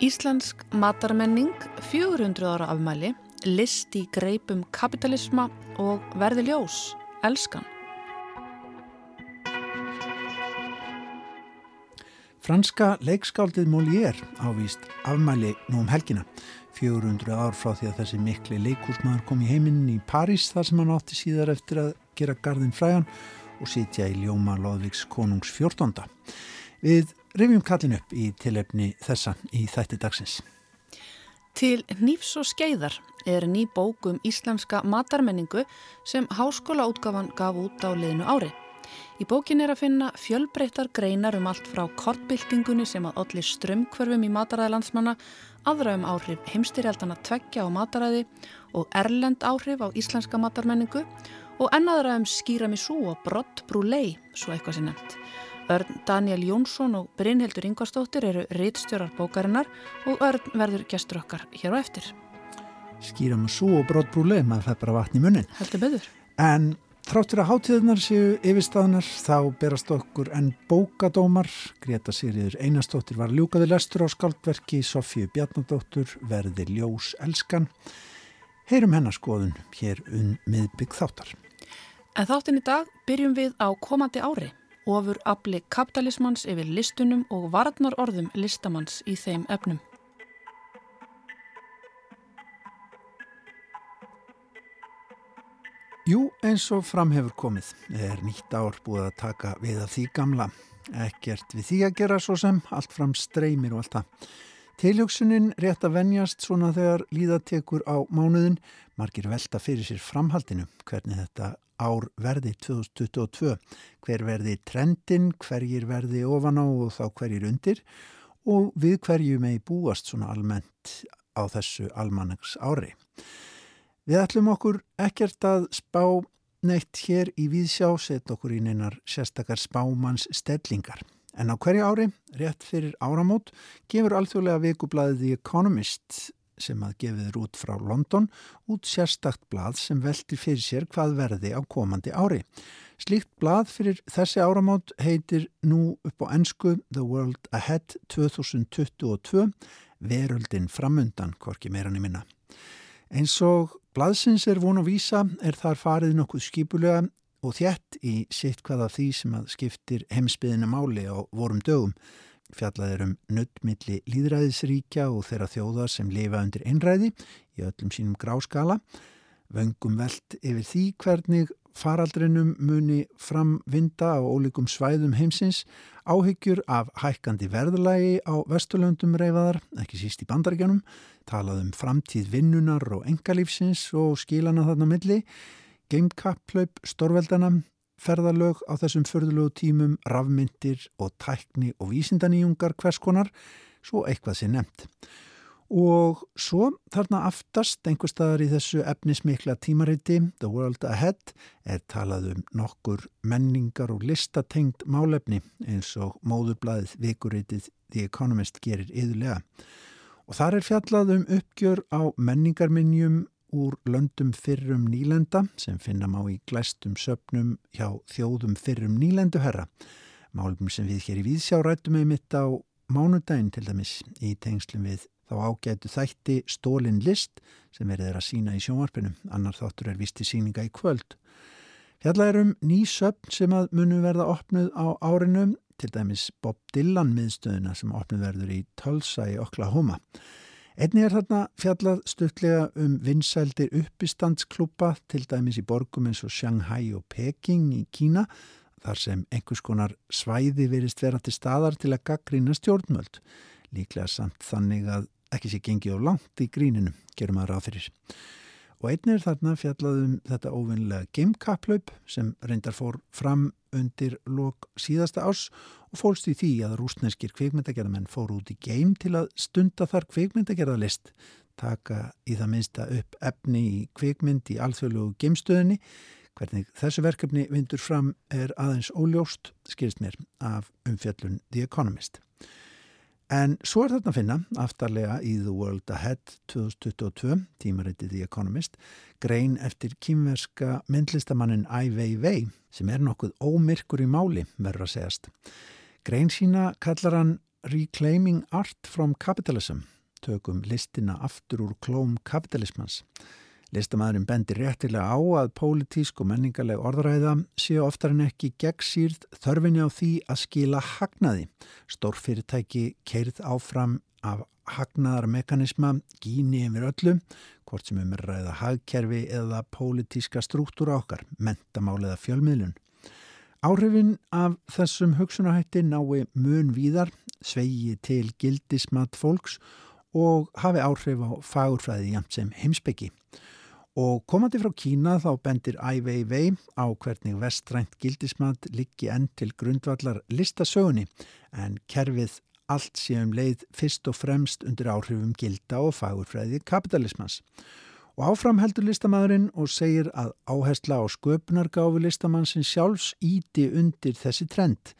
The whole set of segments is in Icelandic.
Íslensk matarmenning, 400 ára afmæli, list í greipum kapitalisma og verði ljós, elskan. Franska leikskáldið Molière ávist afmæli nú um helgina. 400 ár frá því að þessi mikli leikúsmaður kom í heiminn í París þar sem hann átti síðar eftir að gera gardin frægan og sitja í ljóma Lóðvíks konungs 14. Við rifjum kallin upp í tilefni þessa í þætti dagsins. Til Nýfs og skeiðar er ný bók um íslenska matarmenningu sem háskólaútgafan gaf út á liðinu ári. Í bókin er að finna fjölbreyttar greinar um allt frá kortbyltingunni sem að allir strömmkvörfum í mataræði landsmanna, aðra um áhrif heimstyrjaldana tveggja á mataræði og erlend áhrif á íslenska matarmenningu og ennaðra um skýramisú og brott brúlei, svo eitthvað sem nefnt. Örn Daniel Jónsson og Brynhildur Ingvarstóttir eru rittstjórar bókarinnar og Örn verður gestur okkar hér á eftir. Skýra með svo og brott brúleið, maður fær bara vatn í munnin. Heldur beður. En þráttur að hátíðunar séu yfirstaðnar þá berast okkur en bókadómar. Greta Sýriður Einarstóttir var ljúkaði lestur á skaldverki, Sofíu Bjarnadóttur verði ljós elskan. Heyrum hennar skoðun hér um miðbygg þáttar. En þáttin í dag byrjum við á komandi ári ofur afli kapitalismans yfir listunum og varnar orðum listamanns í þeim efnum. Eins og fram hefur komið er nýtt ár búið að taka við að því gamla. Ekkert við því að gera svo sem allt fram streymir og allt það. Tilhjóksunin rétt að venjast svona þegar líðatekur á mánuðin margir velta fyrir sér framhaldinu hvernig þetta ár verði 2022 hver verði trendin, hverjir verði ofan á og þá hverjir undir og við hverju megi búast svona almennt á þessu almannags ári. Við ætlum okkur ekkert að spá neitt hér í Víðsjá, set okkur í neinar sérstakar spámanns stellingar. En á hverju ári, rétt fyrir áramót, gefur alþjóðlega vikublaðið The Economist sem að gefið er út frá London út sérstakt blað sem velti fyrir sér hvað verði á komandi ári. Slíkt blað fyrir þessi áramót heitir nú upp á ennsku The World Ahead 2022 Veröldin framundan, hvorki meirann í minna. Eins og blaðsins er von að vísa er þar farið nokkuð skipulega og þjætt í sitt hvaða því sem að skiptir heimsbyðina máli á vorum dögum fjallaðir um nuttmilli líðræðisríkja og þeirra þjóða sem lifa undir einræði í öllum sínum gráskala. Vöngum veld yfir því hvernig faraldrinum muni framvinda á ólíkum svæðum heimsins, áhyggjur af hækkandi verðlægi á vesturlöndum reyfaðar, ekki síst í bandaríkjanum, talað um framtíð vinnunar og engalífsins og skílana þarna milli, geimkapplaup stórveldana, ferðalög á þessum förðulegu tímum, rafmyndir og tækni og vísindaníjungar hverskonar, svo eitthvað sé nefnt. Og svo þarna aftast einhver staðar í þessu efnismikla tímariti, The World Ahead, er talað um nokkur menningar og listatengt málefni eins og móðurblæðið vikuritið The Economist gerir yðurlega. Og þar er fjallað um uppgjör á menningarminjum úr löndum fyrrum nýlenda sem finna má í glæstum söpnum hjá þjóðum fyrrum nýlendu herra. Málum sem við hér í Víðsjá rættum með mitt á mánudaginn til dæmis í tengslum við þá ágætu þætti Stólin List sem verður að sína í sjónvarpinu. Annar þáttur er vist í síninga í kvöld. Fjalla er um ný söpn sem að munu verða opnuð á árinu, til dæmis Bob Dylan miðstöðuna sem opnuð verður í Tulsa í Oklahoma. Einni er þarna fjallað stuttlega um vinsældir uppistandsklúpa til dæmis í borgum eins og Shanghai og Peking í Kína þar sem einhvers konar svæði verist vera til staðar til að gaggrýna stjórnmöld. Líklega samt þannig að ekki sé gengið á langt í gríninu, gerum að ráð fyrir. Og einni er þarna fjallað um þetta óvinnilega gamekaplaup sem reyndar fór fram undir lok síðasta árs og fólst í því að rúsneskir kvikmyndagerðamenn fór út í geim til að stunda þar kvikmyndagerðalist, taka í það minnsta upp efni í kvikmynd í alþjóðlugu geimstöðinni. Hvernig þessu verkefni vindur fram er aðeins óljóst, skilst mér, af umfjallun The Economist. En svo er þetta að finna, aftarlega í The World Ahead 2022, tímaritið The Economist, grein eftir kýmverska myndlistamannin Ai Weiwei sem er nokkuð ómyrkur í máli, verður að segjast. Grein sína kallar hann Reclaiming Art from Capitalism, tökum listina aftur úr klóm kapitalismans. Listamæðurinn bendir réttilega á að pólitísk og menningarleg orðræða séu oftar en ekki gegnsýrð þörfinni á því að skila hagnaði. Stórfyrirtæki keirð áfram af hagnaðarmekanisma gíni yfir öllu, hvort sem um er ræða hagkerfi eða pólitíska struktúra okkar, mentamál eða fjölmiðlun. Áhrifin af þessum hugsunahætti nái mun víðar, svegi til gildismat fólks og hafi áhrif á fagurfræði jæmt sem heimsbyggi. Og komandi frá Kína þá bendir Ai Weiwei á hvernig vestrænt gildismat liggi enn til grundvallar listasögunni en kerfið allt séum leið fyrst og fremst undir áhrifum gilda og fagurfræði kapitalismans. Og áfram heldur listamæðurinn og segir að áhersla á sköpunargáfi listamannsins sjálfs íti undir þessi trend.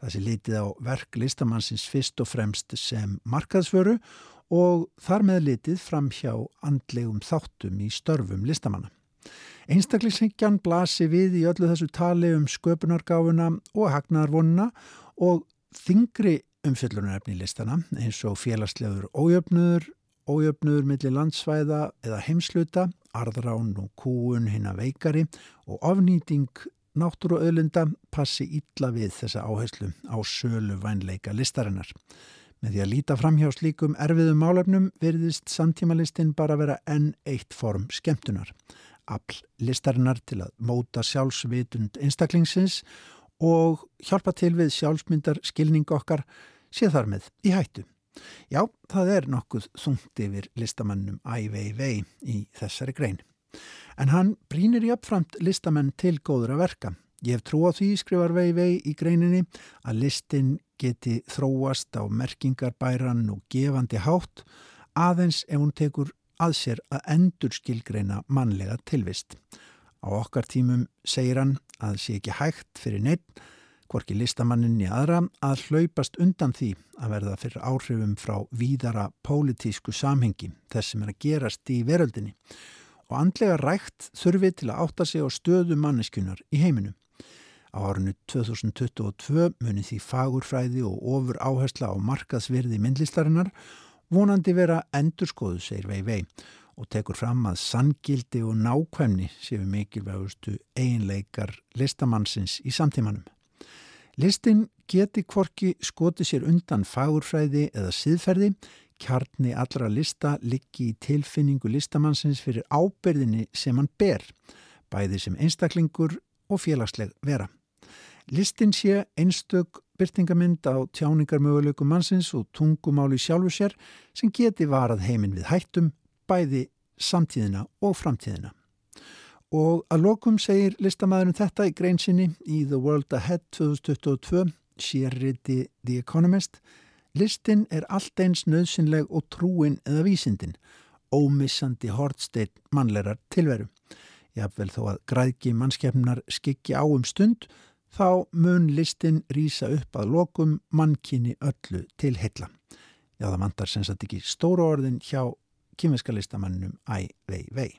Það sé litið á verk listamannsins fyrst og fremst sem markaðsföru og þar með litið fram hjá andlegum þáttum í störfum listamanna. Einstaklingshyggjan blasi við í öllu þessu tali um sköpunargáfuna og hagnarvonuna og þingri umfyllunarefni listana eins og félagslegur ójöfnuður, ójöfnuður millir landsvæða eða heimsluta, arðrán og kúun hinn að veikari og ofnýting náttúru og öðlunda passi illa við þessa áherslu á sölu vænleika listarinnar. Með því að líta fram hjá slíkum erfiðum málefnum verðist samtímalistinn bara vera enn eitt form skemmtunar. All listarinnar til að móta sjálfsvitund einstaklingsins og hjálpa til við sjálfsmyndar skilning okkar sé þar með í hættu. Já, það er nokkuð þungt yfir listamannum Ai Weiwei í þessari grein. En hann brínir í uppframt listamenn til góður að verka. Ég hef trú á því, skrifar Weiwei í greininni, að listin geti þróast á merkingarbæran og gefandi hátt aðeins ef hún tekur að sér að endur skilgreina mannlega tilvist. Á okkar tímum segir hann að sé ekki hægt fyrir neitt, hvorki listamanninni aðra, að hlaupast undan því að verða fyrir áhrifum frá víðara pólitísku samhengi, þess sem er að gerast í veröldinni. Og andlega rægt þurfi til að átta sig á stöðu manneskunar í heiminum. Á árinu 2022 muni því fagurfræði og ofur áhersla á markaðsverði myndlistarinnar vonandi vera endurskoðu, segir vei vei og tekur fram að sangildi og nákvæmni séu mikilvægustu einleikar listamannsins í samtímanum. Listin geti kvorki skoti sér undan fagurfræði eða síðferði, kjarni allra lista liggi í tilfinningu listamannsins fyrir ábyrðinni sem hann ber, bæði sem einstaklingur og félagsleg vera. Listin sé einstök byrtingamind á tjáningarmöguleikum mannsins og tungumáli sjálfu sér sem geti varað heiminn við hættum, bæði samtíðina og framtíðina. Og að lokum segir listamæðurinn þetta í greinsinni í The World Ahead 2022, sérriti The Economist. Listin er allt eins nöðsynleg og trúin eða vísindin, ómissandi hortsteitt mannlegar tilveru. Jáfnvel þó að græðki mannskefnar skikki á um stund, þá mun listin rýsa upp að lokum mannkinni öllu til heilla. Já, það vantar sem sagt ekki stóru orðin hjá kymviska listamannum Æ Vei Vei.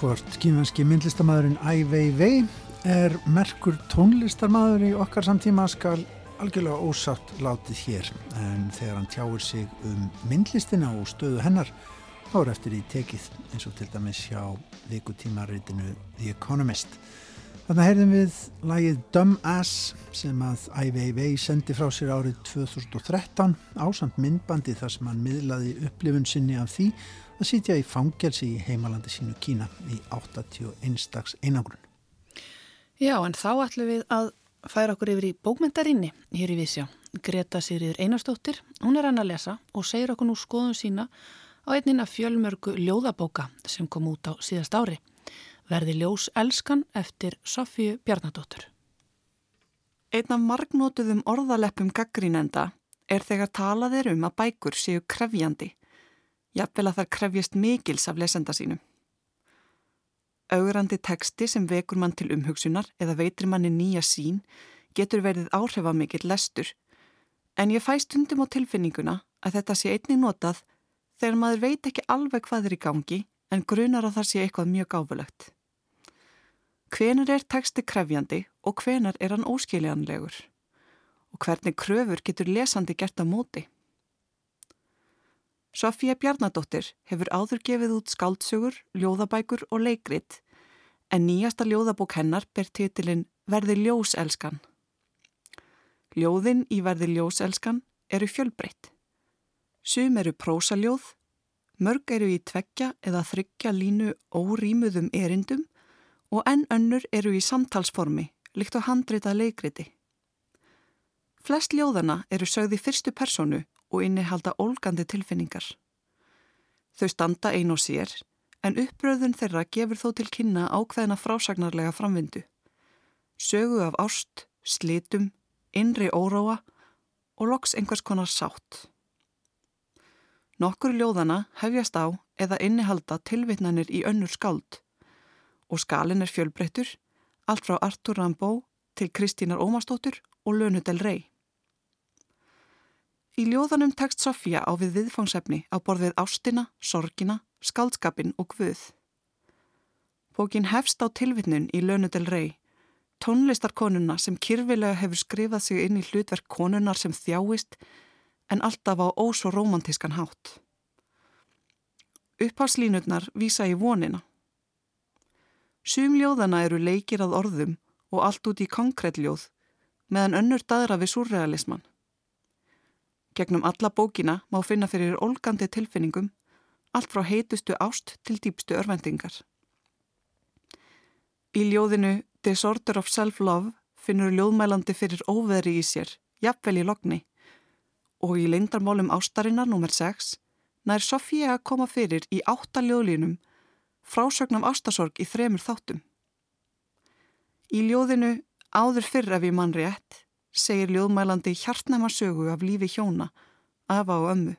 Hvort kýmvenski myndlistamæðurinn Ai Weiwei er merkur tónlistarmæður í okkar samtíma skal algjörlega ósátt látið hér en þegar hann tjáur sig um myndlistina og stöðu hennar þá er eftir í tekið eins og til dæmis hjá vikutímaritinu The Economist. Þannig heyrðum við lægið Dumb Ass sem að Ai Weiwei sendi frá sér árið 2013 ásamt myndbandi þar sem hann miðlaði upplifun sinni af því að sitja í fangelsi í heimalandi sínu Kína í 81 dags einangrun. Já, en þá ætlum við að færa okkur yfir í bókmyndarinni hér í Vísjá. Greta Sigriður Einarstóttir, hún er hann að lesa og segir okkur nú skoðun sína á einnina fjölmörgu ljóðabóka sem kom út á síðast ári. Verði ljós elskan eftir Sofíu Bjarnadóttur. Einn af margnótuðum orðaleppum gaggrínenda er þegar talað er um að bækur séu krefjandi jafnvel að þar krefjast mikils af lesenda sínum. Augrandi teksti sem vekur mann til umhugsunar eða veitir manni nýja sín getur verið áhrifamikill lestur, en ég fæ stundum á tilfinninguna að þetta sé einni notað þegar maður veit ekki alveg hvað er í gangi en grunar að það sé eitthvað mjög gáfulegt. Hvenar er teksti krefjandi og hvenar er hann óskiljanlegur? Og hvernig kröfur getur lesandi gert á móti? Sofía Bjarnadóttir hefur áður gefið út skáldsögur, ljóðabækur og leikrit en nýjasta ljóðabók hennar ber titilinn Verði ljóselskan. Ljóðin í Verði ljóselskan eru fjölbreytt. Sum eru prósaljóð, mörg eru í tveggja eða þryggja línu órýmuðum erindum og enn önnur eru í samtalsformi, líkt á handrita leikriti. Flest ljóðana eru sögði fyrstu personu og innihalda ólgandi tilfinningar. Þau standa ein og sér, en uppröðun þeirra gefur þó til kynna ákveðina frásagnarlega framvindu. Sögu af ást, slitum, innri óráa og loks einhvers konar sátt. Nokkur ljóðana hefjast á eða innihalda tilvitnanir í önnur skald og skalin er fjölbreyttur, allt frá Artur Rambó til Kristínar Ómastóttur og Lönu Del Rey. Í ljóðanum tekst Sofía á við viðfangsefni á borð við ástina, sorgina, skaldskapin og guð. Bókin hefst á tilvittnun í Lönudel Rey, tónlistarkonuna sem kyrfilega hefur skrifað sig inn í hlutverk konunar sem þjáist en alltaf á ós og romantískan hátt. Uppháslínutnar vísa í vonina. Sum ljóðana eru leikir að orðum og allt út í konkrétljóð meðan önnur daðra við surrealisman. Gegnum alla bókina má finna fyrir olgandi tilfinningum, allt frá heitustu ást til dýpstu örvendingar. Í ljóðinu Disorder of Self-Love finnur ljóðmælandi fyrir óveðri í sér, jafnvel í logni, og í leindarmálum ástarinnar nr. 6 nær Sofía að koma fyrir í átta ljóðlínum frásögnum ástasorg í þremur þáttum. Í ljóðinu Áður fyrr ef ég mann rétt segir ljóðmælandi hjartnæma sögu af lífi hjóna, afa og ömmu.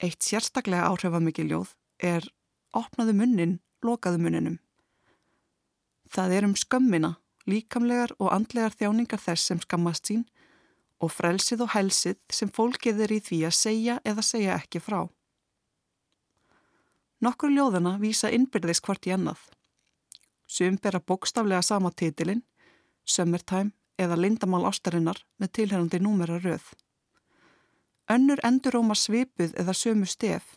Eitt sérstaklega áhrifamikið ljóð er opnaðu munnin, lokaðu munninum. Það er um skömmina, líkamlegar og andlegar þjáningar þess sem skammast sín og frelsið og helsið sem fólkið er í því að segja eða segja ekki frá. Nokkur ljóðana vísa innbyrðis hvort í annað. Sum bera bókstaflega sama títilinn, Summertime eða Lindamál ástarinnar með tilherrandi númera röð. Önnur endur óma svipuð eða sömu stef,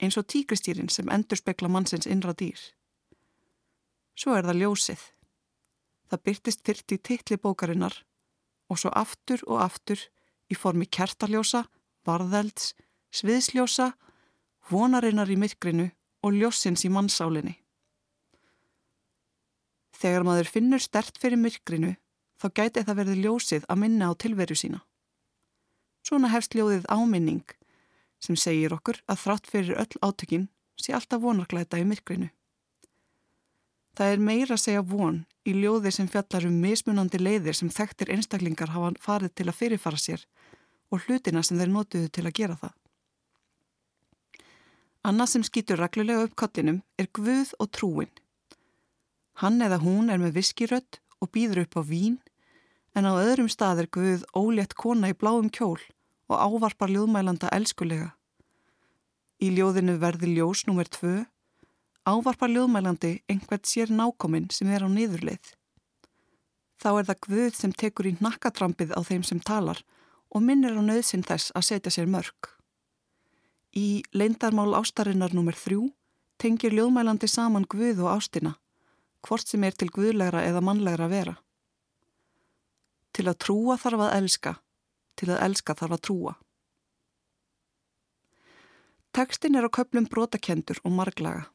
eins og tíkristýrin sem endur spekla mannsins innra dýr. Svo er það ljósið. Það byrtist fyrrt í titli bókarinnar og svo aftur og aftur í formi kertaljósa, varðelds, sviðsljósa, vonarinnar í myrkrinu og ljósins í mannsálinni. Þegar maður finnur stert fyrir myrkrinu þá gæti það verið ljósið að minna á tilveru sína. Svona hefst ljóðið áminning sem segir okkur að þrátt fyrir öll átökin sé alltaf vonarglæta í myrkrinu. Það er meira að segja von í ljóði sem fjallar um mismunandi leiðir sem þekktir einstaklingar hafa farið til að fyrirfara sér og hlutina sem þeir notuðu til að gera það. Annað sem skýtur reglulega upp kottinum er Guð og trúin. Hann eða hún er með viskirött og býður upp á vín en á öðrum stað er Guð ólétt kona í bláum kjól og ávarpar ljóðmælanda elskulega. Í ljóðinu verði ljós nr. 2 ávarpar ljóðmælandi einhvert sér nákominn sem er á niðurleið. Þá er það Guð sem tekur í nakkatrampið á þeim sem talar og minnir á nöðsinn þess að setja sér mörg. Í leindarmál ástarinnar nr. 3 tengir ljóðmælandi saman Guð og ástina, hvort sem er til Guðlegra eða mannlegra vera. Til að trúa þarf að elska, til að elska þarf að trúa. Tekstin er á köplum brotakendur og marglaga.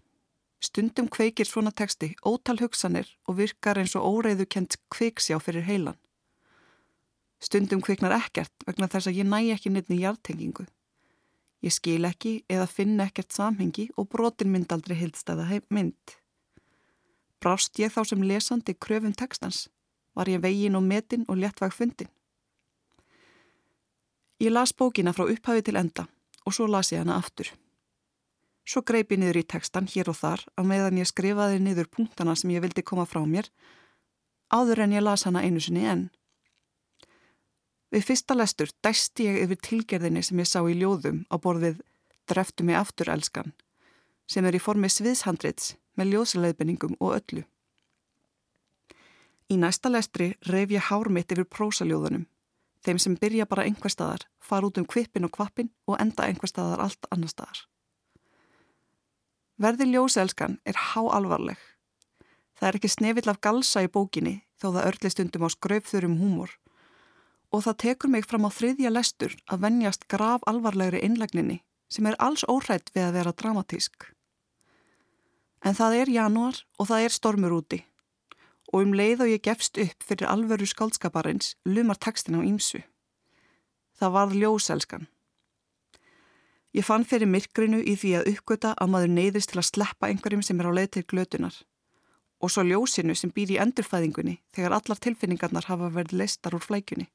Stundum kveikir svona teksti ótal hugsanir og virkar eins og óreiðu kent kveiksjá fyrir heilan. Stundum kveiknar ekkert vegna þess að ég næ ekki nefni hjartengingu. Ég skil ekki eða finn ekkert samhengi og brotin mynd aldrei hildstæða mynd. Brást ég þá sem lesandi kröfum tekstans? Var ég vegin og metin og léttvæg fundin? Ég las bókina frá upphafi til enda og svo las ég hana aftur. Svo greipi niður í tekstan hér og þar að meðan ég skrifaði niður punktana sem ég vildi koma frá mér áður en ég las hana einu sinni enn. Við fyrsta lestur dæsti ég yfir tilgerðinni sem ég sá í ljóðum á borðið Dreftu mig aftur elskan sem er í formi sviðshandrits með ljóðsleðbenningum og öllu. Í næsta lestri reyf ég hár mitt yfir prósaljóðunum þeim sem byrja bara einhver staðar, fara út um kvipin og kvapin og enda einhver staðar allt annar staðar. Verði ljóselskan er há alvarleg. Það er ekki snefill af galsa í bókinni þó það örli stundum á skraupþurum húmor og það tekur mig fram á þriðja lestur að vennjast grav alvarlegri innlegninni sem er alls óhrætt við að vera dramatísk. En það er januar og það er stormur úti og um leið og ég gefst upp fyrir alveru skaldskaparins lumar tekstin á ímsu. Það varð ljóselskan. Ég fann fyrir myrkrinu í því að uppgöta að maður neyðist til að sleppa einhverjum sem er á leið til glötunar og svo ljósinu sem býr í endurfæðingunni þegar allar tilfinningarnar hafa verið leistar úr flækjunni.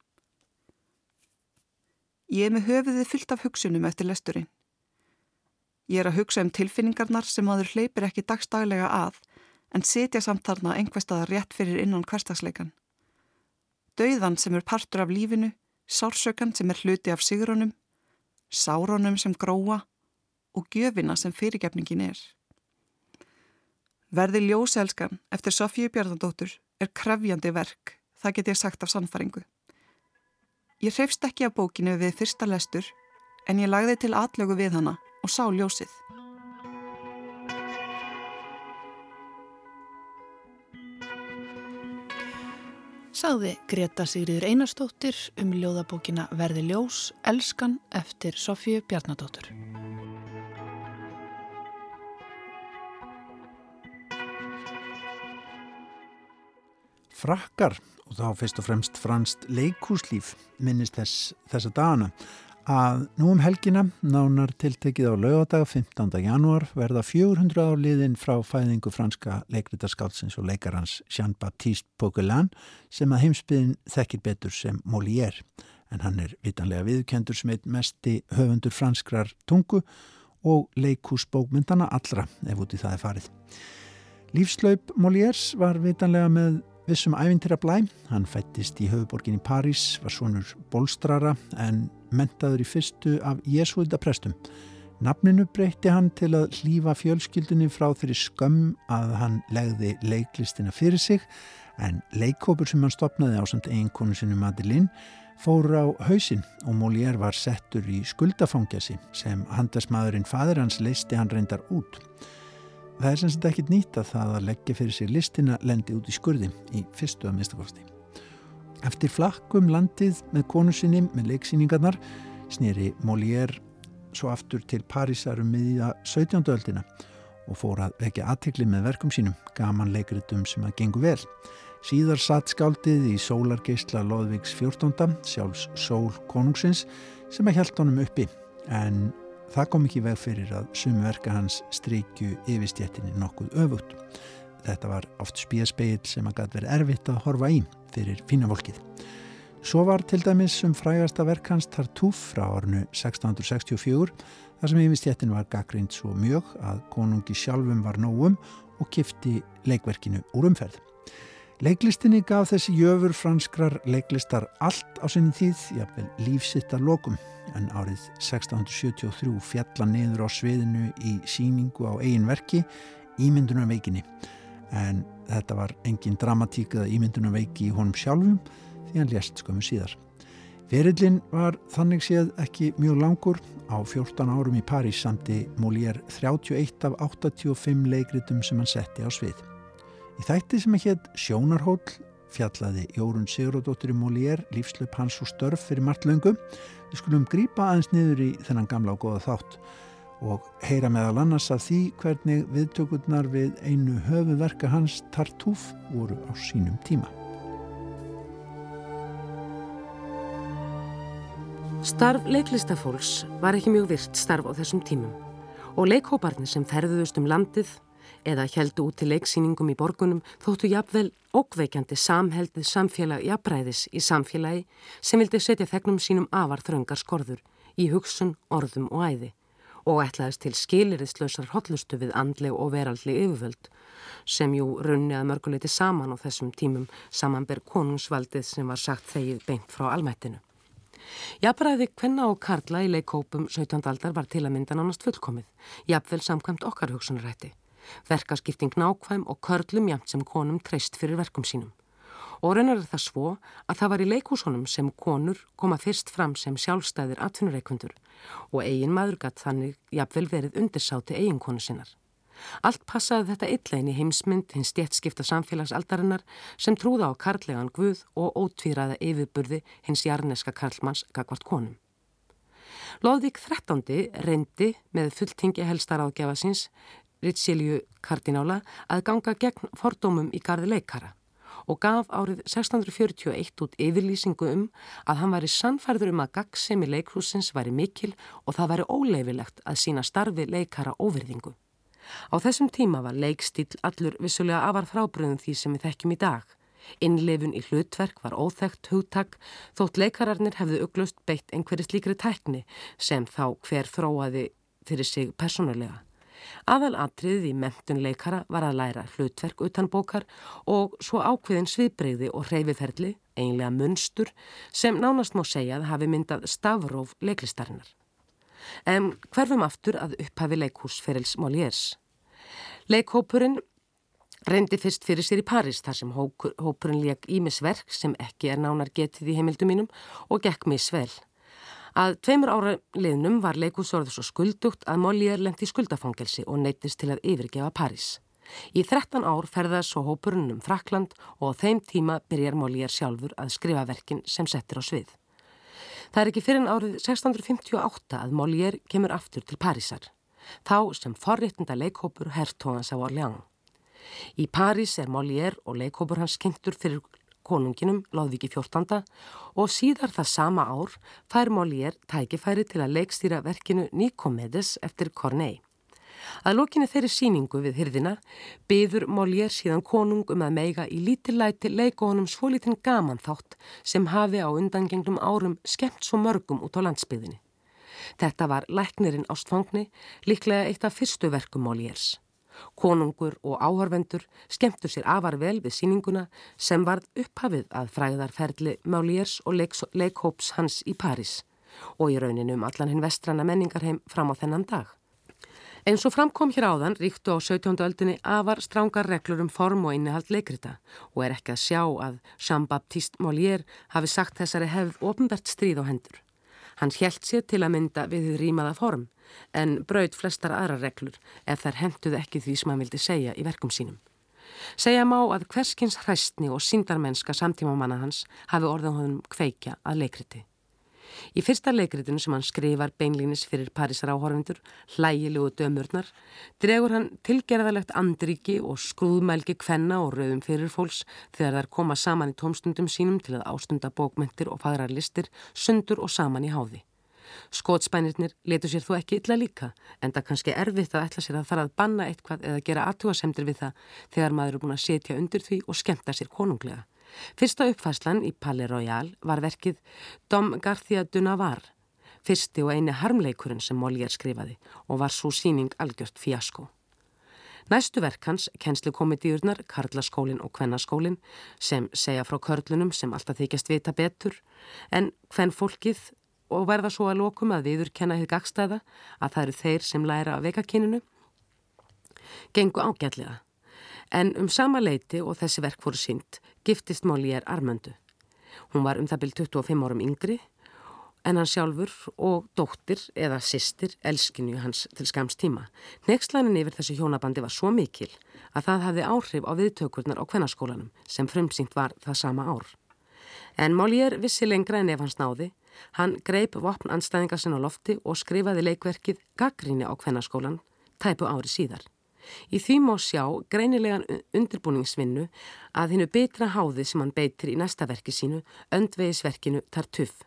Ég er með höfuðið fyllt af hugsunum eftir lesturinn. Ég er að hugsa um tilfinningarnar sem maður hleypir ekki dagstaglega að en sitja samt þarna einhverstaðar rétt fyrir innan hverstagsleikan. Dauðan sem er partur af lífinu, sársökan sem er hluti af sigrónum, sárónum sem gróa og gjöfina sem fyrirgefningin er. Verði ljóselskan eftir Sofíu Bjarnadóttur er krefjandi verk, það get ég sagt af sannfaringu. Ég hreifst ekki af bókinu við fyrsta lestur en ég lagði til atlögu við hana og sá ljósið. Sagði Greta Sigriður Einarstóttir um ljóðabókina Verði ljós, Elskan eftir Sofíu Bjarnadóttur. Frakkar, og þá fyrst og fremst franst leikúslíf, minnist þess, þessa dagana að nú um helgina, nánar tiltekið á lögadaga 15. janúar, verða 400 áliðin frá fæðingu franska leikritarskálsins og leikarans Jean-Baptiste Poquelin sem að heimsbyðin þekkir betur sem Molière, en hann er vitanlega viðkendur sem eitt mesti höfundur franskrar tungu og leikúsbókmyndana allra ef út í það er farið. Lífslaup Molières var vitanlega með vissum ævintýra blæ. Hann fættist í höfuborgin í París, var svonur bólstrara en mentaður í fyrstu af Jésúidaprestum. Nafninu breytti hann til að hlýfa fjölskyldunni frá þeirri skömm að hann legði leiklistina fyrir sig en leikkópur sem hann stopnaði á samt eiginkonu sinu Madeleine fór á hausin og Molière var settur í skuldafangjasi sem handasmaðurinn fadur hans leisti hann reyndar út. Það er sem sagt ekkit nýtt að það að leggja fyrir sig listina lendi út í skurði í fyrstu að mistakosti. Eftir flakkum landið með konu sinni með leiksýningarnar snýri Molière svo aftur til Parísar um miðja 17. öldina og fór að vekja aðtikli með verkum sínum, gaman leikritum sem að gengu vel. Síðar satt skáldið í sólargeisla Lóðvíks 14. sjálfs sól konungsins sem að hjælt honum uppi en Það kom ekki veg fyrir að sumverka hans strykju yfirstjettinni nokkuð öfugt. Þetta var oft spíaspeil sem að gæti verið erfitt að horfa í fyrir fína volkið. Svo var til dæmis um frægasta verk hans Tartúf frá ornu 1664 þar sem yfirstjettin var gaggrind svo mjög að konungi sjálfum var nógum og kifti leikverkinu úr umferð. Leiklistinni gaf þessi jöfur franskrar leiklistar allt á sinni tíð, jafnvel lífsittar lokum, en árið 1673 fjalla niður á sviðinu í síningu á eigin verki ímyndunarveikinni en þetta var engin dramatík eða ímyndunarveiki í honum sjálfum því hann lést skömmu síðar. Ferillin var þannig séð ekki mjög langur. Á 14 árum í París samti Molière 31 af 85 leikritum sem hann setti á svið. Í þætti sem að hétt Sjónarhóll fjallaði Jórun Sigurðardóttir í Molière lífslöp hans og störf fyrir margt löngum. Við skulum grípa aðeins niður í þennan gamla og goða þátt og heyra meðal annars af því hvernig viðtökurnar við einu höfuverka hans Tartúf voru á sínum tíma. Starf leiklistafólks var ekki mjög virt starf á þessum tímum og leikhóparnir sem ferðuðust um landið eða heldu út til leiksýningum í borgunum þóttu jafnvel ókveikjandi samheldið samfélag jafnræðis í samfélagi sem vildi setja þegnum sínum afar þröngar skorður í hugsun, orðum og æði og ætlaðist til skiliriðslausar hotlustu við andleg og veraldli yfirvöld sem jú runni að mörguleiti saman á þessum tímum samanber konungsvaldið sem var sagt þegið beint frá almættinu. Jafnbræði hvenna og karla í leikópum 17. aldar var til að mynda nánast fullkomið, jafnvel samkvæmt okkar hugsunarætti. Verkaskipting nákvæm og körlum jæmt sem konum treyst fyrir verkum sínum. Og raunar er það svo að það var í leikúsunum sem konur koma fyrst fram sem sjálfstæðir atvinnureikundur og eigin maður gatt þannig jafnvel verið undirsáti eiginkonu sinnar. Allt passaði þetta inn í heimsmynd hins stjætskipta samfélagsaldarinnar sem trúða á karlegan guð og ótvíraða yfirburði hins jarneska karlmanns gagvart konum. Lóðvík 13. reyndi með fulltingi helstar ágjafa síns, Ritsilju kardinála, að ganga gegn fordómum í gardi leikara og gaf árið 1641 út yfirlýsingu um að hann væri sannfærður um að gaggsemi leikhúsins væri mikil og það væri óleifilegt að sína starfi leikara óverðingu. Á þessum tíma var leikstíl allur vissulega afar frábröðum því sem við þekkjum í dag. Innleifun í hlutverk var óþægt hugtak þótt leikararnir hefðu uglust beitt einhverju slíkri tækni sem þá hver þróaði fyrir sig personulega. Aðal atriðið í mentun leikara var að læra hlutverk utan bókar og svo ákveðin sviðbreyði og hreyfiferli, einlega munstur, sem nánast má segja að hafi myndað stafróf leiklistarinnar. En hverfum aftur að upphafi leikhúsferils Moliers. Leikhópurinn reyndi fyrst fyrir sér í París þar sem hópurinn leik ímisverk sem ekki er nánar getið í heimildum mínum og gekk misvel. Að tveimur ára liðnum var leikhúsorður svo skuldugt að Molière lendi í skuldafangelsi og neytist til að yfirgefa París. Í 13 ár ferðast svo hópurinn um Frakland og á þeim tíma byrjar Molière sjálfur að skrifa verkin sem settir á svið. Það er ekki fyrir en árið 1658 að Molière kemur aftur til Parísar, þá sem forréttinda leikhópur herrtóðans á Orleans. Í París er Molière og leikhópur hans kynntur fyrir konunginum Lóðviki 14. og síðar það sama ár fær Molière tækifæri til að leikstýra verkinu Nikomedes eftir Corneille. Að lókinni þeirri síningu við hyrðina byður Molière síðan konung um að meiga í lítillæti leikónum svolítinn gaman þátt sem hafi á undangenglum árum skemmt svo mörgum út á landsbyðinni. Þetta var læknirinn ástfangni, líklega eitt af fyrstu verkum Molières. Konungur og áhörvendur skemmtu sér afar vel við síninguna sem varð upphafið að fræðarferðli Molières og leikhóps hans í París og í rauninu um allan hinn vestrana menningarheim fram á þennan dag. Eins og framkom hér áðan ríktu á 17. öldinni afar strángar reglur um form og innihald leikrita og er ekki að sjá að Jean-Baptiste Molière hafi sagt þessari hefð ofinbært stríð á hendur. Hann hjælt sér til að mynda við því rýmaða form en braud flestar aðra reglur ef þær henduð ekki því sem hann vildi segja í verkum sínum. Segja má að hverskins hræstni og síndarmennska samtímamanna hans hafi orðan honum kveikja að leikriti. Í fyrsta leikritinu sem hann skrifar beinlínis fyrir Parísar áhorfindur, hlægilegu dömurnar, dregur hann tilgerðalegt andriki og skrúðmælgi kvenna og rauðum fyrir fólks þegar þær koma saman í tómstundum sínum til að ástunda bókmentir og fadrar listir, sundur og saman í háði. Skótspænirnir letur sér þú ekki illa líka, en það kannski erfitt að ætla sér að fara að banna eitthvað eða gera aðtúasemdir við það þegar maður er búin að setja undir því og skemta sér konunglega. Fyrsta uppfæslan í Palais Royal var verkið Dom García Dunavar, fyrsti og eini harmleikurinn sem Molière skrifaði og var svo síning algjört fjasko. Næstu verk hans, kennslukomedíurnar, Karlaskólin og Kvennaskólin, sem segja frá körlunum sem alltaf þykjast vita betur, en hvenn fólkið og verða svo að lokum að viður kenna hitt gagstæða að það eru þeir sem læra að veka kyninu, gengu ágætlega. En um sama leiti og þessi verk voru sínt giftist Molière Armöndu. Hún var um það byrj 25 árum yngri en hann sjálfur og dóttir eða sýstir elskinu hans til skams tíma. Nextlænin yfir þessu hjónabandi var svo mikil að það hafði áhrif á viðtökurnar á kvennaskólanum sem frumsýnt var það sama ár. En Molière vissi lengra en ef hans náði. Hann greip vopn anstæðingar sinna á lofti og skrifaði leikverkið Gaggríni á kvennaskólan tæpu ári síðar. Í því má sjá greinilegan undirbúningsvinnu að hinnu betra háði sem hann beitir í næsta verki sínu, öndvegisverkinu Tartuff,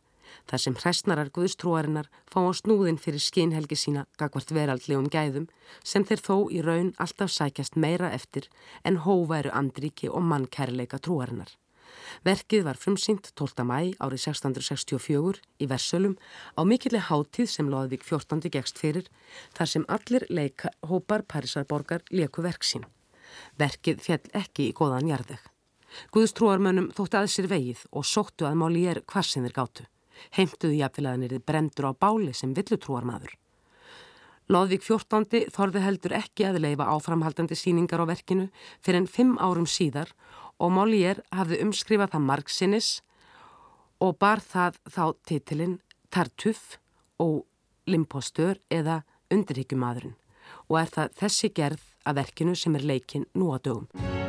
þar sem hræstnarar guðstrúarinnar fá á snúðin fyrir skinhelgi sína gagvart veraldlegum gæðum sem þeir þó í raun alltaf sækjast meira eftir en hóværu andriki og mannkærleika trúarinnar. Verkið var frumsýnt 12. mæ árið 1664 í Versölum á mikilli háttíð sem Lóðvík 14. gegst fyrir þar sem allir leikhópar Parísarborgar leku verksín. Verkið fjall ekki í góðan jarðeg. Guðstrúarmönnum þótti að sér vegið og sóttu að máli er hvar sem þeir gáttu. Heimtuðu jafnfélaganir brendur á báli sem villutrúarmadur. Lóðvík 14. þorði heldur ekki að leifa áframhaldandi síningar á verkinu fyrir en fimm árum síðar og Molière hafði umskrifað það margsinnis og bar það þá titilinn Tartuff og Limpostur eða Undirhyggjumadurinn og er það þessi gerð af verkinu sem er leikin nú á dögum.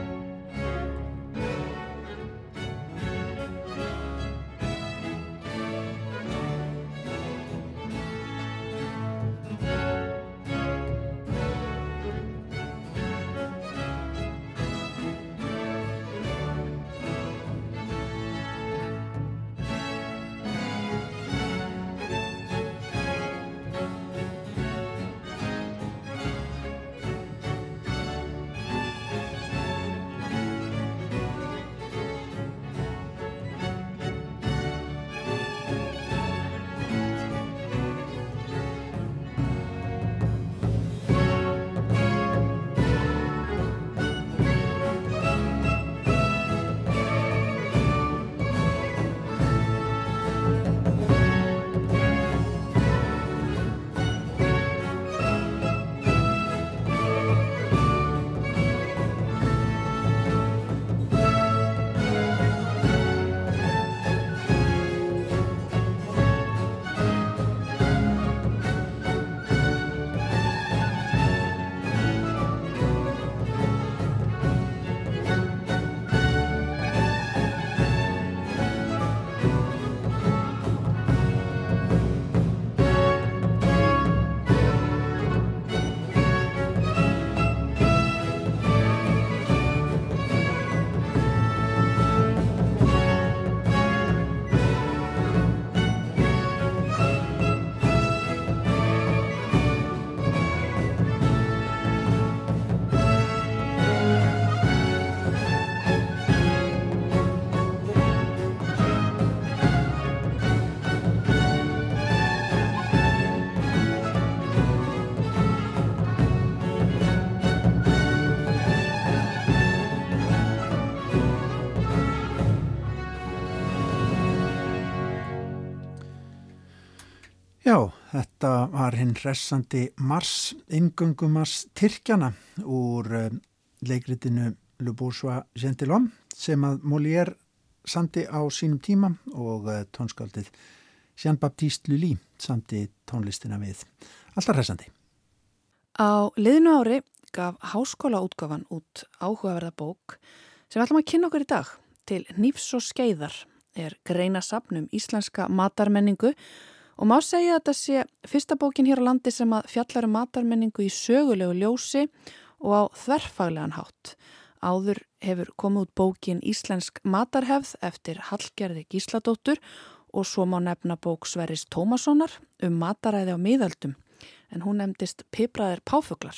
Þetta var hinn hressandi Mars, ingöngumars Tyrkjana úr um, leikritinu Le Bourgeois Gentilhomme sem að Molière sandi á sínum tíma og uh, tónskaldið Jean-Baptiste Lully sandi tónlistina við. Alltaf hressandi. Á liðinu ári gaf háskólaútgafan út áhugaverða bók sem ætlum að kynna okkur í dag til Nýfs og Skeiðar er greina sapnum íslenska matarmenningu Og má segja að þetta sé fyrsta bókin hér á landi sem að fjallar um matarmenningu í sögulegu ljósi og á þverfaglegan hátt. Áður hefur komið út bókin Íslensk matarhefð eftir Hallgerði Gísladóttur og svo má nefna bók Sverris Tómassonar um mataræði á miðaldum en hún nefndist Pipraðir Páfuglar.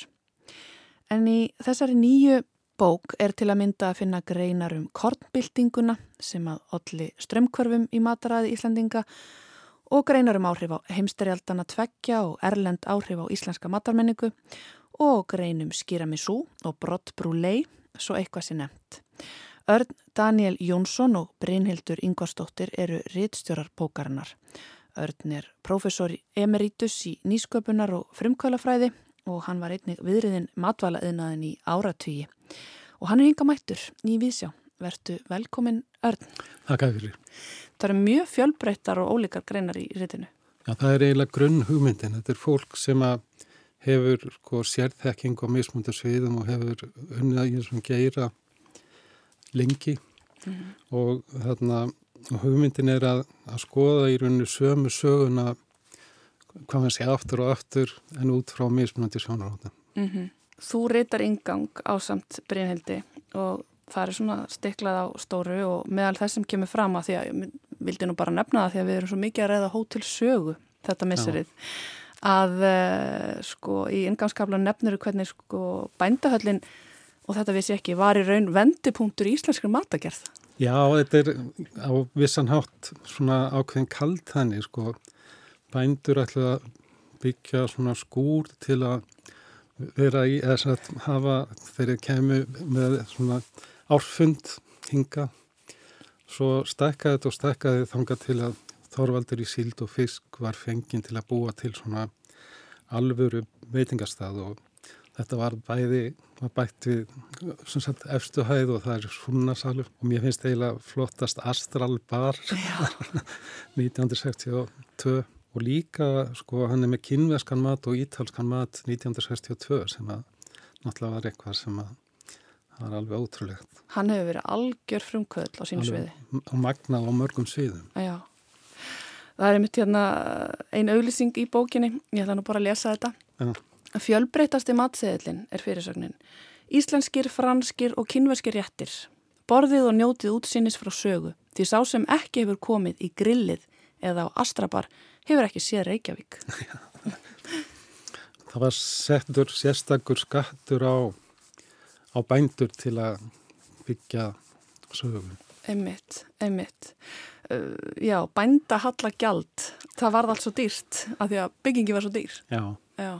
En í þessari nýju bók er til að mynda að finna greinar um kornbyltinguna sem að olli strömmkvarfum í mataræði Íslandinga og greinar um áhrif á heimsterjaldana tveggja og erlend áhrif á íslenska matarmenningu og greinum skýramisú og brottbrúlei, svo eitthvað sé nefnt. Örn Daniel Jónsson og Brynhildur Ingvarsdóttir eru rittstjórar bókarinnar. Örn er professor emeritus í nýsköpunar og frumkvælafræði og hann var einnig viðriðin matvalaðinaðin í áratugi og hann er hinga mættur í Vísjá. Vertu velkomin Örn. Takk fyrir. Það eru mjög fjölbreyttar og ólíkar greinar í ritinu. Já, það er eiginlega grunn hugmyndin. Þetta er fólk sem hefur sko, sérþekking og mismundu sviðum og hefur unnið að ég sem geira lengi mm -hmm. og þarna og hugmyndin er að, að skoða í rauninu sömu söguna hvað maður sé aftur og aftur en út frá mismunandi sjónaróta. Mm -hmm. Þú reytar yngang á samt Brynhildi og það er svona stiklað á stóru og meðal þess sem kemur fram að því að ég vildi nú bara nefna það því að við erum svo mikið að reyða hótelsögu þetta misserið að uh, sko í inngangskabla nefnuru hvernig sko bændahöllin og þetta vissi ekki var í raun vendipunktur í íslenskri matagerð. Já, þetta er á vissan hátt svona ákveðin kald þannig sko bændur ætla að byggja svona skúr til að vera í, eða að hafa þeirri kemur með svona árfund hinga svo stækkaði þetta og stækkaði þanga til að Þorvaldur í síld og fisk var fenginn til að búa til svona alvöru veitingastað og þetta var bæði, var bætt við sagt, efstu hæð og það er svunnasalur og mér finnst eiginlega flottast Astral Bar 1962 og líka sko hann er með kynveskan mat og ítalskan mat 1962 sem að náttúrulega var eitthvað sem að það var alveg ótrúlegt. Hann hefur verið algjör frumkvöld á sínu sviði. Og magnað á mörgum sviðum. Já. Það er mitt hérna einu auglýsing í bókinni, ég ætla nú bara að lesa þetta. Já. Fjölbreytasti matseðilinn er fyrirsögnin. Íslenskir, franskir og kynverskir réttir. Borðið og njótið útsýnis frá sögu. Því sá sem ekki hefur komið í grillið eða á Astrabar hefur ekki séð Reykjavík. Það var settur sérstakur skattur á, á bændur til að byggja sögum. Einmitt, einmitt. Uh, já, bænda halla gjald. Það varð allt svo dýrt af því að byggingi var svo dýr. Já. Já.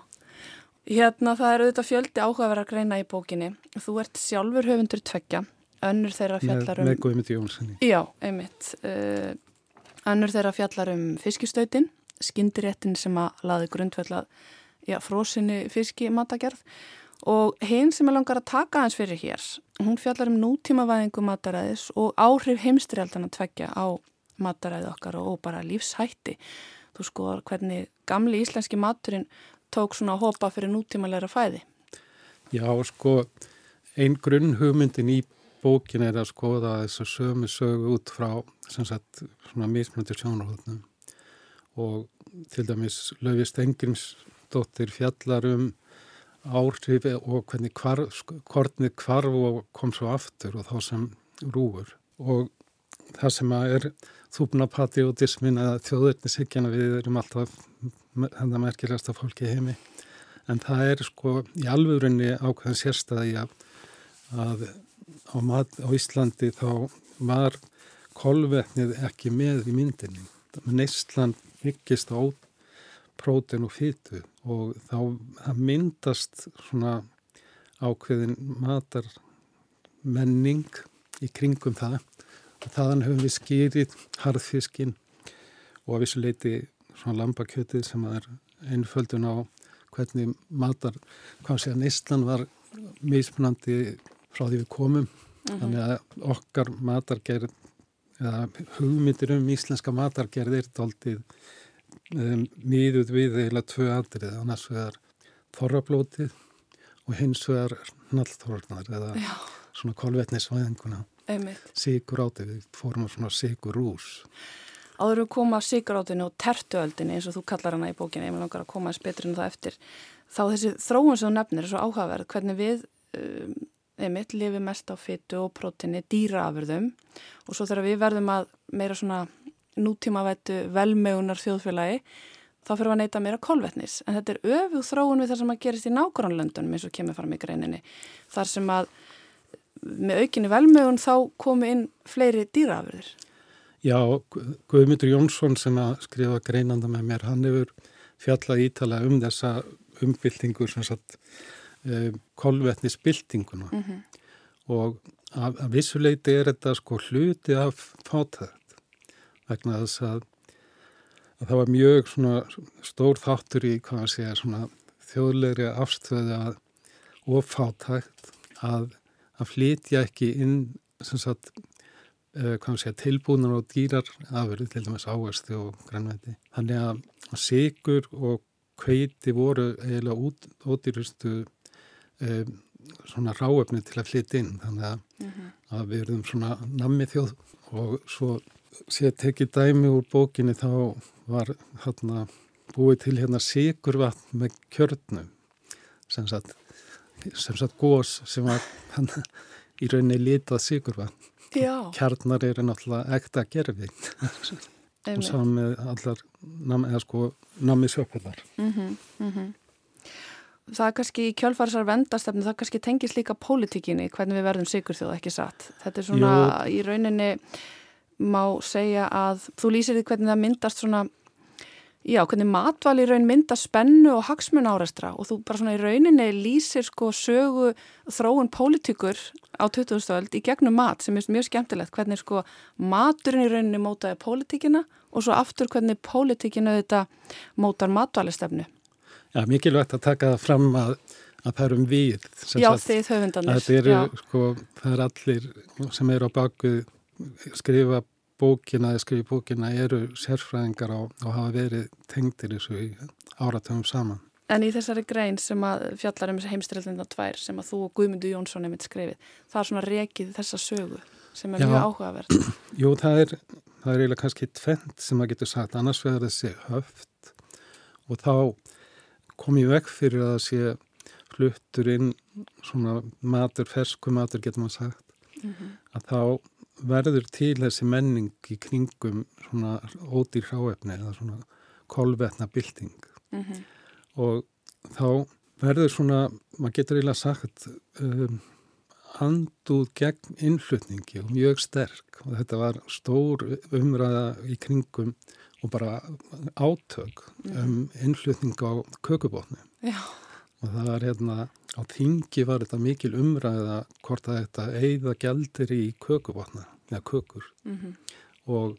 Hérna það eru auðvitað fjöldi áhugaverð að greina í bókinni. Þú ert sjálfur höfundur tveggja. Önnur þeirra fjallar um... Með Guðmyndi Jónssoni. Já, einmitt. Uh, önnur þeirra fjallar um fiskistöytin skindiréttin sem að laði grundveld að frósinni fiski matagerð og hinn sem er langar að taka hans fyrir hér, hún fjallar um nútímavæðingu mataræðis og áhrif heimstrialdana tveggja á mataræði okkar og bara lífshætti. Þú skoðar hvernig gamli íslenski maturinn tók svona að hopa fyrir nútímalæra fæði. Já, sko, einn grunn hugmyndin í bókin er að skoða þessu sömu sögu út frá, sem sagt, svona mismöndir sjónarhóðnum og til dæmis Lauvi Stengrimsdóttir fjallar um áhrif og hvernig hvar, kornið kvarf og kom svo aftur og þá sem rúur og það sem er þúpnapatriotismin að þjóðurnisíkjana við erum alltaf þetta merkilegasta fólki heimi. En það er sko í alvörinni ákveðan sérstæði að, að á, mat, á Íslandi þá var kolvetnið ekki með í myndinni. Neistland byggist á próten og fytu og þá myndast svona ákveðin matar menning í kringum það og þaðan höfum við skýrið harðfiskin og að vissu leiti svona lambakjötið sem er einföldun á hvernig matar, hvað sé að neistlan var mismunandi frá því við komum mm -hmm. þannig að okkar matargerð eða hugmyndir um íslenska matargerð er doldið um, mýðuð við eða tvö andrið annars vegar þorrablótið og hins vegar nallþorrnar eða Já. svona kolvetnisvæðinguna. Sigur átið, við fórum á svona sigur rús Áður við koma sigur átinu og tertuöldinu eins og þú kallar hana í bókinu, ég vil langar að koma eins betur en það eftir, þá þessi þróun sem þú nefnir er svo áhugaverð, hvernig við um, einmitt lifi mest á fyttu og prótinni dýraafurðum. Og svo þegar við verðum að meira svona nútímavættu velmögunar þjóðfélagi þá fyrir að neyta meira kolvetnis. En þetta er öfuð þróun við það sem að gerist í nákvæmlandunum eins og kemur fram í greininni þar sem að með aukinni velmögun þá komi inn fleiri dýraafurðir. Já, Guðmundur Jónsson sem að skrifa greinanda með mér, hann hefur fjallað ítala um þessa umbyltingu sem sagt um, kolvetnisbyltinguna. Mm -hmm. og af, af vissuleiti er þetta sko hluti af fátækt vegna þess að, að það var mjög svona stór þáttur í svona þjóðlegri afstöðu að ofátækt að, að flytja ekki inn sagt, uh, segja, tilbúnar og dýrar afurði til dæmis áherslu og grænveti. Þannig að sigur og kveiti voru eiginlega út, ódýrustu um, svona ráöfni til að flytja inn þannig að, mm -hmm. að við erum svona nammi þjóð og svo sé að tekið dæmi úr bókinni þá var hérna búið til hérna sigurvatn með kjörnum sem sagt, sem sagt gós sem var hann í rauninni litað sigurvatn kjarnar eru náttúrulega ekta gerfi og saman með allar nam, eða sko nammi sjöpillar mm -hmm, mm -hmm það er kannski í kjölfarsar vendastefnu, það kannski tengis líka pólitíkinni, hvernig við verðum sigur þjóð ekki satt. Þetta er svona Jú. í rauninni má segja að þú lýsir því hvernig það myndast svona, já, hvernig matval í raun myndast spennu og hagsmun áreistra og þú bara svona í rauninni lýsir sko sögu þróun pólitíkur á 2000-öld í gegnum mat sem er mjög skemmtilegt, hvernig sko maturinn í rauninni mótaði pólitíkina og svo aftur hvernig pólitíkinu þetta mótar matvalistefnu. Já, mikilvægt að taka það fram að, að það eru um við. Já, þið höfundanir. Það eru, sko, það er allir sem eru á baku skrifa bókina eða skrifa bókina eru sérfræðingar á og hafa verið tengdir þessu í áratöfum saman. En í þessari grein sem að fjallar um heimstyrildina tvær sem að þú og Guðmundur Jónsson er mitt skrifið, það er svona rekið þessa sögu sem er Já. mjög áhugaverð. Jú, það er, það er eiginlega kannski tvent sem að getur sagt, annars vegar þessi höft og þá kom í vekk fyrir að sé fluttur inn svona matur, fersku matur getur maður sagt mm -hmm. að þá verður til þessi menning í kringum svona ódýr hráefni eða svona kolvetna bilding mm -hmm. og þá verður svona, maður getur eiginlega sagt um, anduð gegn innflutningi og mjög sterk og þetta var stór umræða í kringum og bara átök um innflutning á kökubotni Já. Og það var hérna á þingi var þetta mikil umræða hvort að þetta eigða gældir í kökubotna eða kökur mm -hmm. og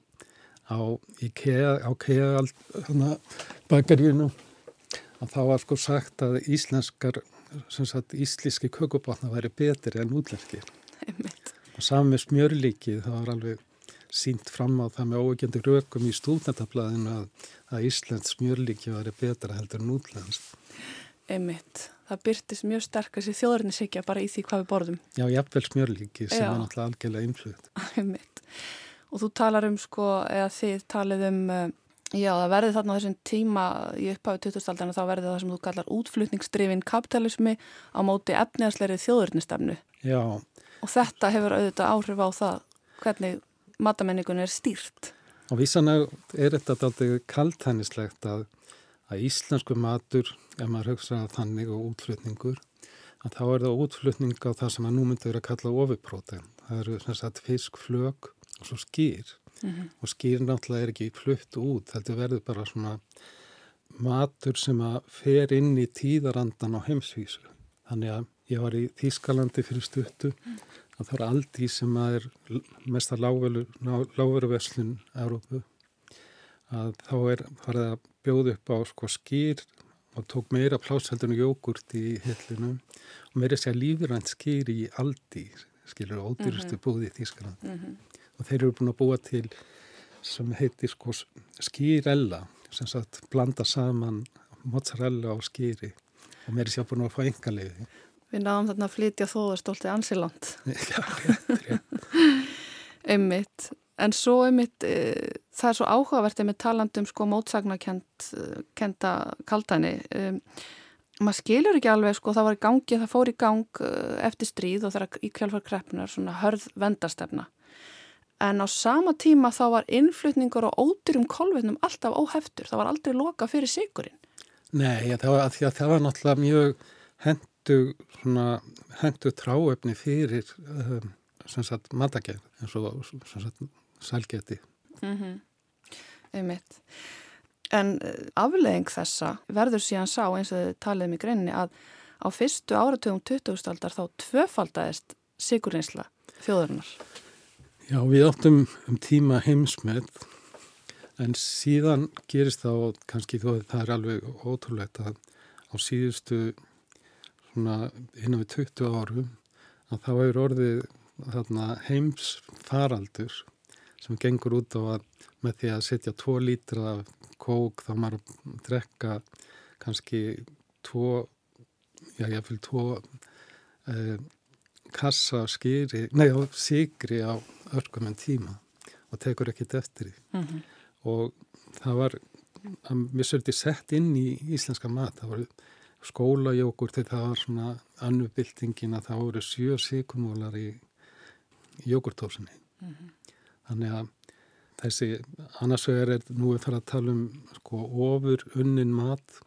á IKEA hérna, bakarínu að þá var sko sagt að íslenskar sem sagt ísliski kökubotna væri betri en útlenski og saman með smjörlíkið það var alveg sínt fram á það með óegjandi rökum í stúdnættablaðinu að, að Íslands smjörlíki var betra heldur en útlands. Emmitt, það byrtist mjög sterk þessi þjóðurinnsikja bara í því hvað við borðum. Já, jafnvel smjörlíki sem Já. er náttúrulega algjörlega influtt. Emmitt, og þú talar um sko, eða þið talið um, uh, já það verði þarna þessum tíma í upphafi 2000-aldana þá verði það sem þú kallar útflutningsdrifin kapitalismi á móti efniðarsleiri þjóðurinnistefnu. Já. Og þetta hefur auðvitað áhrif á það hvernig matamenningun er stýrt. Og vísan er þetta aldrei kaltænislegt að, að íslensku matur, ef maður hugsa þannig og útflutningur, að þá er það útflutning á það sem að nú myndur að kalla ofiprótein. Það eru sem sagt fisk, flög og svo skýr. Mm -hmm. Og skýr náttúrulega er ekki flutt út, þetta verður bara svona matur sem að fer inn í tíðarandan á heimsvísu. Þannig að ég var í Þýskalandi fyrir stuttu mm að það er aldrei sem að er mest að lágveruverslun Európu að þá er farið að bjóða upp á sko skýr og tók meira plásheldunum jógurt í hillinu og meira sér lífrænt skýr í aldi skilur ódýrustu mm -hmm. búði í Þískland mm -hmm. og þeir eru búin að búa til sem heitir sko skýrella sem sagt blanda saman mozzarella og skýri og meira sér búin að fá engalegi Við náðum þarna að flytja þóðastólti ansiland. Já, rétt. Emmitt. En svo emmitt, e, það er svo áhugavert með talandum sko mótsagnakenda kaltæni. E, maður skilur ekki alveg sko, það var í gangi, það fór í gang e, eftir stríð og það er í kjálfar kreppunar svona hörð vendastefna. En á sama tíma þá var innflutningur og ódyrum kolvetnum alltaf óheftur. Það var aldrei loka fyrir sigurinn. Nei, það var, það var náttúrulega mjög hend hendu, svona, hendu tráöfni fyrir um, sagt, matagerð eins og sagt, sælgeti. Mm -hmm. Einmitt. En eh, aflegging þessa verður síðan sá eins og þið taliðum í greinni að á fyrstu áratugum 2000-aldar þá tvöfaldæðist sigurinsla þjóðarinnar. Já, við áttum um tíma heimsmet en síðan gerist þá kannski þó að það er alveg ótrúlegt að á síðustu svona innan við 20 árum að þá hefur orðið þarna, heims faraldur sem gengur út á að með því að setja 2 lítra kók þá maður að drekka kannski 2 já ég fylg 2 eh, kassa skýri, nei á sigri á örgum en tíma og tekur ekkit eftir því mm -hmm. og það var mér svolítið sett inn í íslenska mat, það var skólajókur til það var svona annubildingin að það voru sjö síkumólar í jókurtósinni mm -hmm. Þannig að þessi annarsvegar er nú að fara að tala um sko ofur unnin mat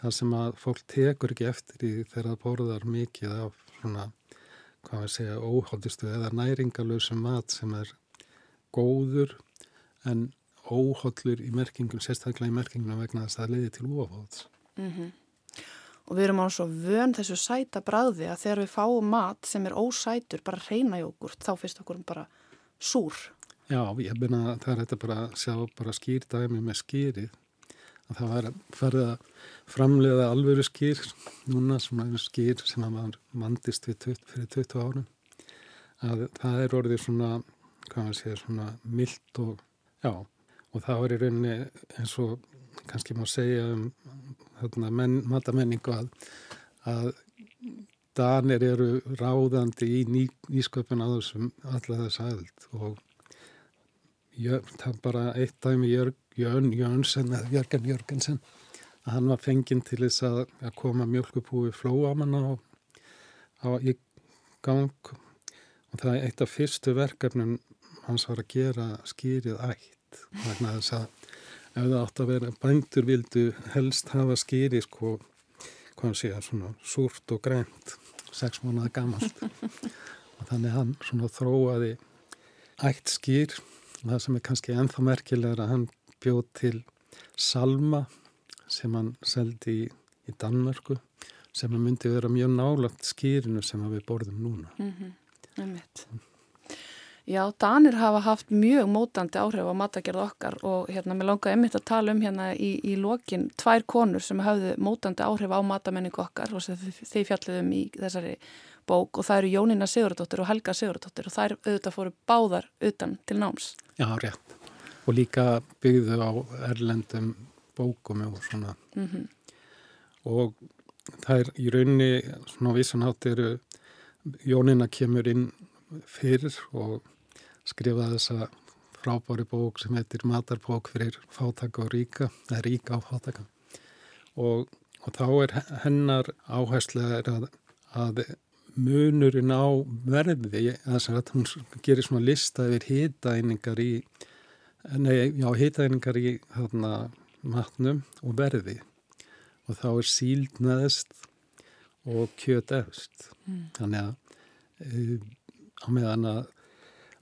þar sem að fólk tekur ekki eftir í þegar það borðar mikið af svona hvað við segja óhóldistu eða næringalösum mat sem er góður en óhollur í merkingum, sérstaklega í merkingum vegna þess að það leiði til óafáts mm -hmm og við erum á svo vön þessu sæta bræði að þegar við fáum mat sem er ósætur, bara reyna jógurt, þá finnst okkur bara súr. Já, ég byrna það er þetta bara að sjá bara skýrdæmi með skýrið. Að það var að ferða að framlega alvöru skýr núna sem er skýr sem að maður mandist fyrir 20 árum. Að það er orðið svona hvað maður segir svona myllt og já og það var í rauninni eins og kannski má segja um menn, matamenningu að, að Danir eru ráðandi í ný, nýsköpun á þessum alla þess aðild og jör, það bara eitt dæmi Jörn Jörnsen Jörgen Jörgensen. Að hann var fenginn til þess að, að koma mjölkupúi flóamanna á, á í gang. Og það er eitt af fyrstu verkefnum hans var að gera skýrið ætt vegna þess að ef það átt að vera bændur vildu helst hafa skýri sko, hvað sé að svona súrt og grænt, sex mánuða gammalt og þannig hann svona þróaði ætt skýr það sem er kannski ennþá merkilegur að hann bjóð til salma sem hann seldi í, í Danmörku sem að myndi vera mjög nálagt skýrinu sem við borðum núna. Mm -hmm. Mitt. Já, Danir hafa haft mjög mótandi áhrif á matagerð okkar og hérna mér langaði einmitt að tala um hérna í, í lokin tvær konur sem hafðu mótandi áhrif á matamenningu okkar og þeir fjalliðum í þessari bók og það eru Jónína Sigurdóttir og Helga Sigurdóttir og þær auðvitað fóru báðar utan til náms. Já, rétt. Og líka byggðu á erlendum bókum og svona. Mm -hmm. Og það er í raunni svona vísanhátt eru Jónína kemur inn fyrir og skrifaði þessa frábári bók sem heitir Matarbók fyrir fátaka og ríka, eða ríka á fátaka og, og þá er hennar áherslega að, að munurinn á verði, að hún gerir svona lista yfir hýtaeiningar í nei, já, hýtaeiningar í þarna matnum og verði og þá er síld neðst og kjöt efst mm. þannig að e, á meðan að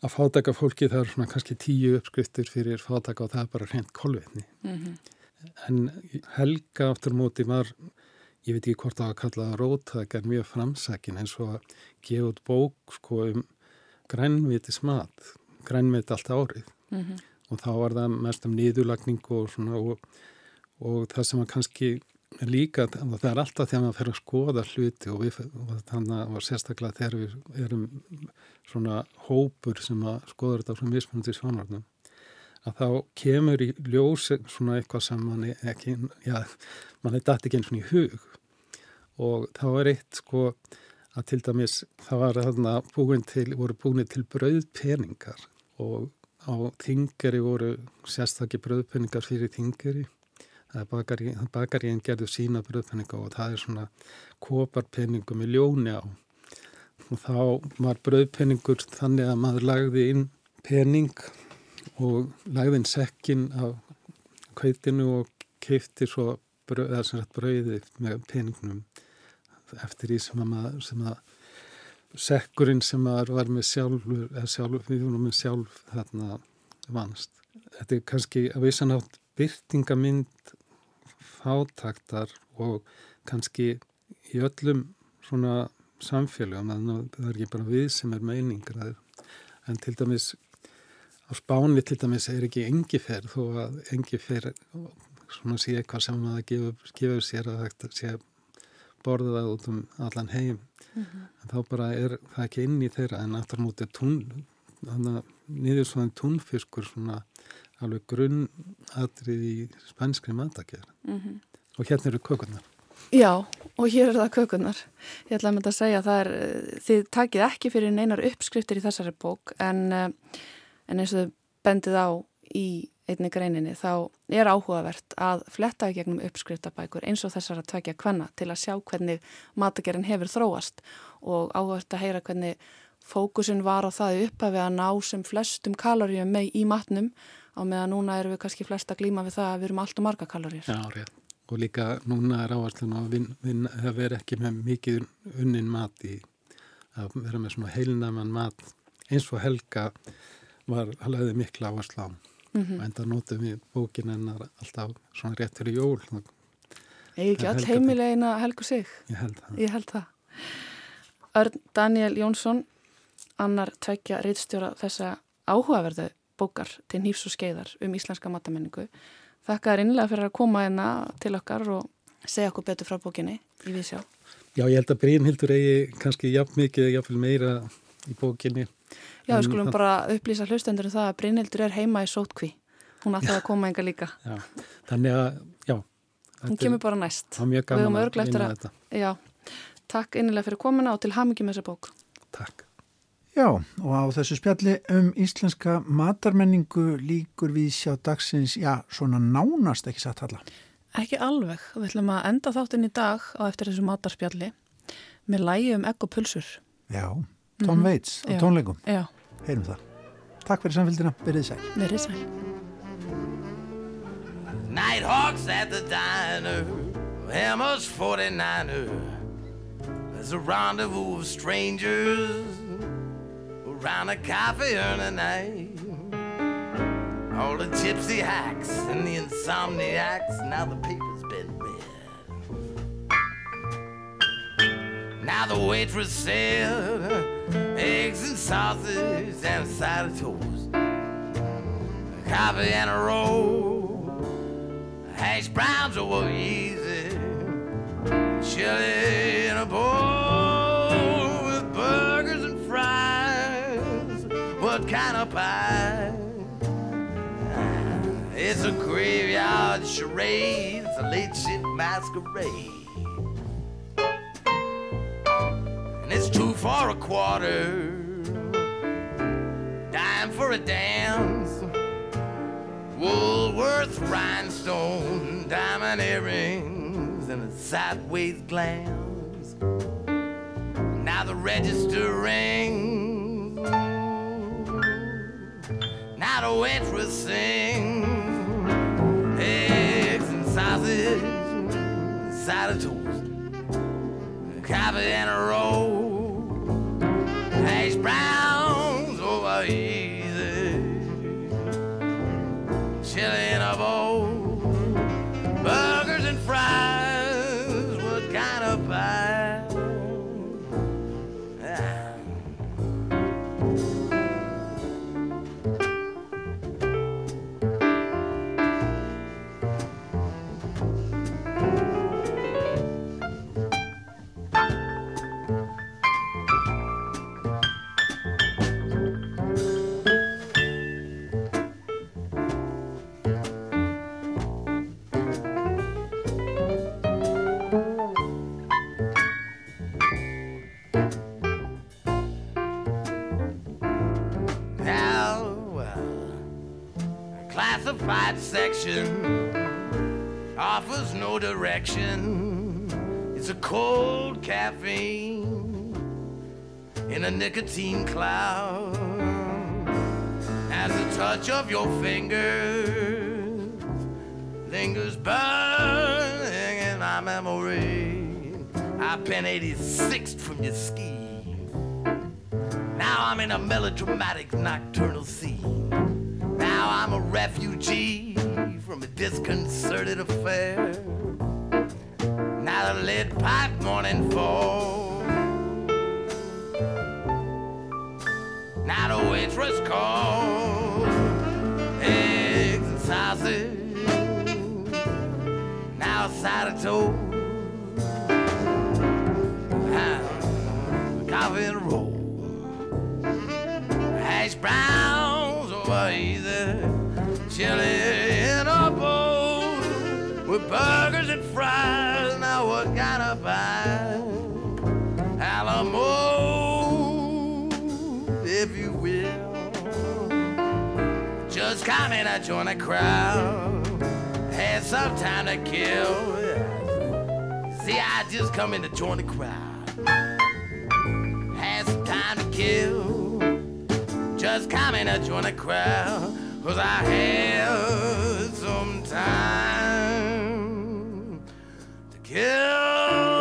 að fátaka fólki það er svona kannski tíu uppskriftur fyrir fátaka og það er bara reynd kolvetni. Mm -hmm. En Helga áttur móti var, ég veit ekki hvort það var að kalla það róttak, er mjög framsækin eins og að gefa út bók sko um grænviti smat, grænviti allt árið. Mm -hmm. Og þá var það mest um nýðulagning og svona og, og það sem var kannski líka, það er alltaf þegar maður fer að skoða hluti og, við, og þannig að sérstaklega þegar við erum svona hópur sem að skoða þetta frá mismunandi svanvarnum að þá kemur í ljós svona eitthvað sem mann er ekki já, mann er dætt ekki eins og í hug. Og þá er eitt sko að til dæmis það var þarna búin til, voru búin til brauðpeningar og á þingari voru sérstaklega brauðpeningar fyrir þingari bakari, bakaríinn gerðu sína bröðpenninga og það er svona koparpenningu með ljóni á. Og þá var bröðpenningur þannig að maður lagði inn penning og lagði inn sekkin af kveitinu og keifti svo bröð, bröði með penningnum eftir því sem að, maður, sem að sekkurinn sem maður var með sjálfur, eða sjálf, við vorum með sjálf þarna vanst. Þetta er kannski að vissan átt byrtingamind fátaktar og kannski í öllum svona samfélagum, það er ekki bara við sem er meiningraður, en til dæmis á spáni til dæmis er ekki engiferð þó að engiferð svona sé eitthvað sem að gefa, gefa sér að þetta sé borða það út um allan heim mm -hmm. en þá bara er það ekki inn í þeirra en aftur mútið tún þannig að niður svona túnfiskur svona alveg grunnatrið í spænskri matagjör mm -hmm. og hérna eru kökurnar Já, og hér er það kökurnar ég ætla að mynda að segja að það er þið takið ekki fyrir neinar uppskriftir í þessari bók en, eh, en eins og þau bendið á í einni greininni þá er áhugavert að fletta í gegnum uppskriftabækur eins og þessar að tvekja hvenna til að sjá hvernig matagerinn hefur þróast og áhugavert að heyra hvernig fókusin var á það upphafi að ná sem flestum kaloríum með í matnum á meðan núna erum við kannski flesta glíma við það að við erum alltaf marga kaloríur. Já, rétt. Og líka núna er áherslu að það verður ekki með mikið unnin mat í að vera með svona heilnaman mat eins og Helga var alveg mikla áherslu á. Mm -hmm. og enda nótum við bókin ennar alltaf svona rétt fyrir jól. Egi ekki all heimilegin að helgu sig? Ég held það, Ég held það. Örn Daniel Jónsson annar tveikja reytstjóra þessa áhugaverðu bókar til nýfs og skeiðar um íslenska matamenningu Þakka þér innlega fyrir að koma hérna til okkar og segja okkur betur frá bókinni í Vísjá. Já, ég held að Brynhildur eigi kannski jafn mikið, jafn meira í bókinni Já, við skulum bara upplýsa hlustendur um það að Brynhildur er heima í sótkví. Hún ætlaði að koma enga líka. Já, þannig að, já. Hún kemur bara næst. Það er mjög gaman að vinna þetta. Já, takk innilega fyrir komuna og til hamingi með þessa bók. Takk. Já, og á þessu spjalli um íslenska matarmenningu líkur við sjá dagsins, já, svona nánast ekki satt alla. Ekki alveg. Við ætlum að enda þáttinn í dag á eftir þessu matarspjalli með lægi um egg og pulsur. Já, Tom mm -hmm. Waits á tónleikum. Já. Heyrum það. Takk fyrir samfélgina. Verðið sæl. Verðið sæl. Nighthawks at the diner Hammers 49er There's a rendezvous of strangers Around a coffee urn night All the gypsy hacks and the insomniacs Now the paper's been read Now the waitress said eggs and sausage and a side of toast, coffee and a roll, hash browns over easy, chili in a bowl with burgers and fries. What kind of pie? It's a graveyard charade, it's a late masquerade. And it's two for a quarter. Dime for a dance. Woolworth rhinestone, diamond earrings, and a sideways glance. Now the register rings. Now the waitress sings. Eggs and sausage, side of toast coffee and a roll, direction. It's a cold caffeine in a nicotine cloud. As the touch of your fingers lingers burning in my memory. I've been 86 from your ski. Now I'm in a melodramatic nocturnal scene. Now I'm a refugee from a disconcerted affair. Now the lead pipe morning fall. Now the waitress calls eggs and sausage, outside of toast. I join a crowd. Had some time to kill. See, I just come in to join the crowd. Had some time to kill. Just come in to join the crowd. Cause I had some time to kill.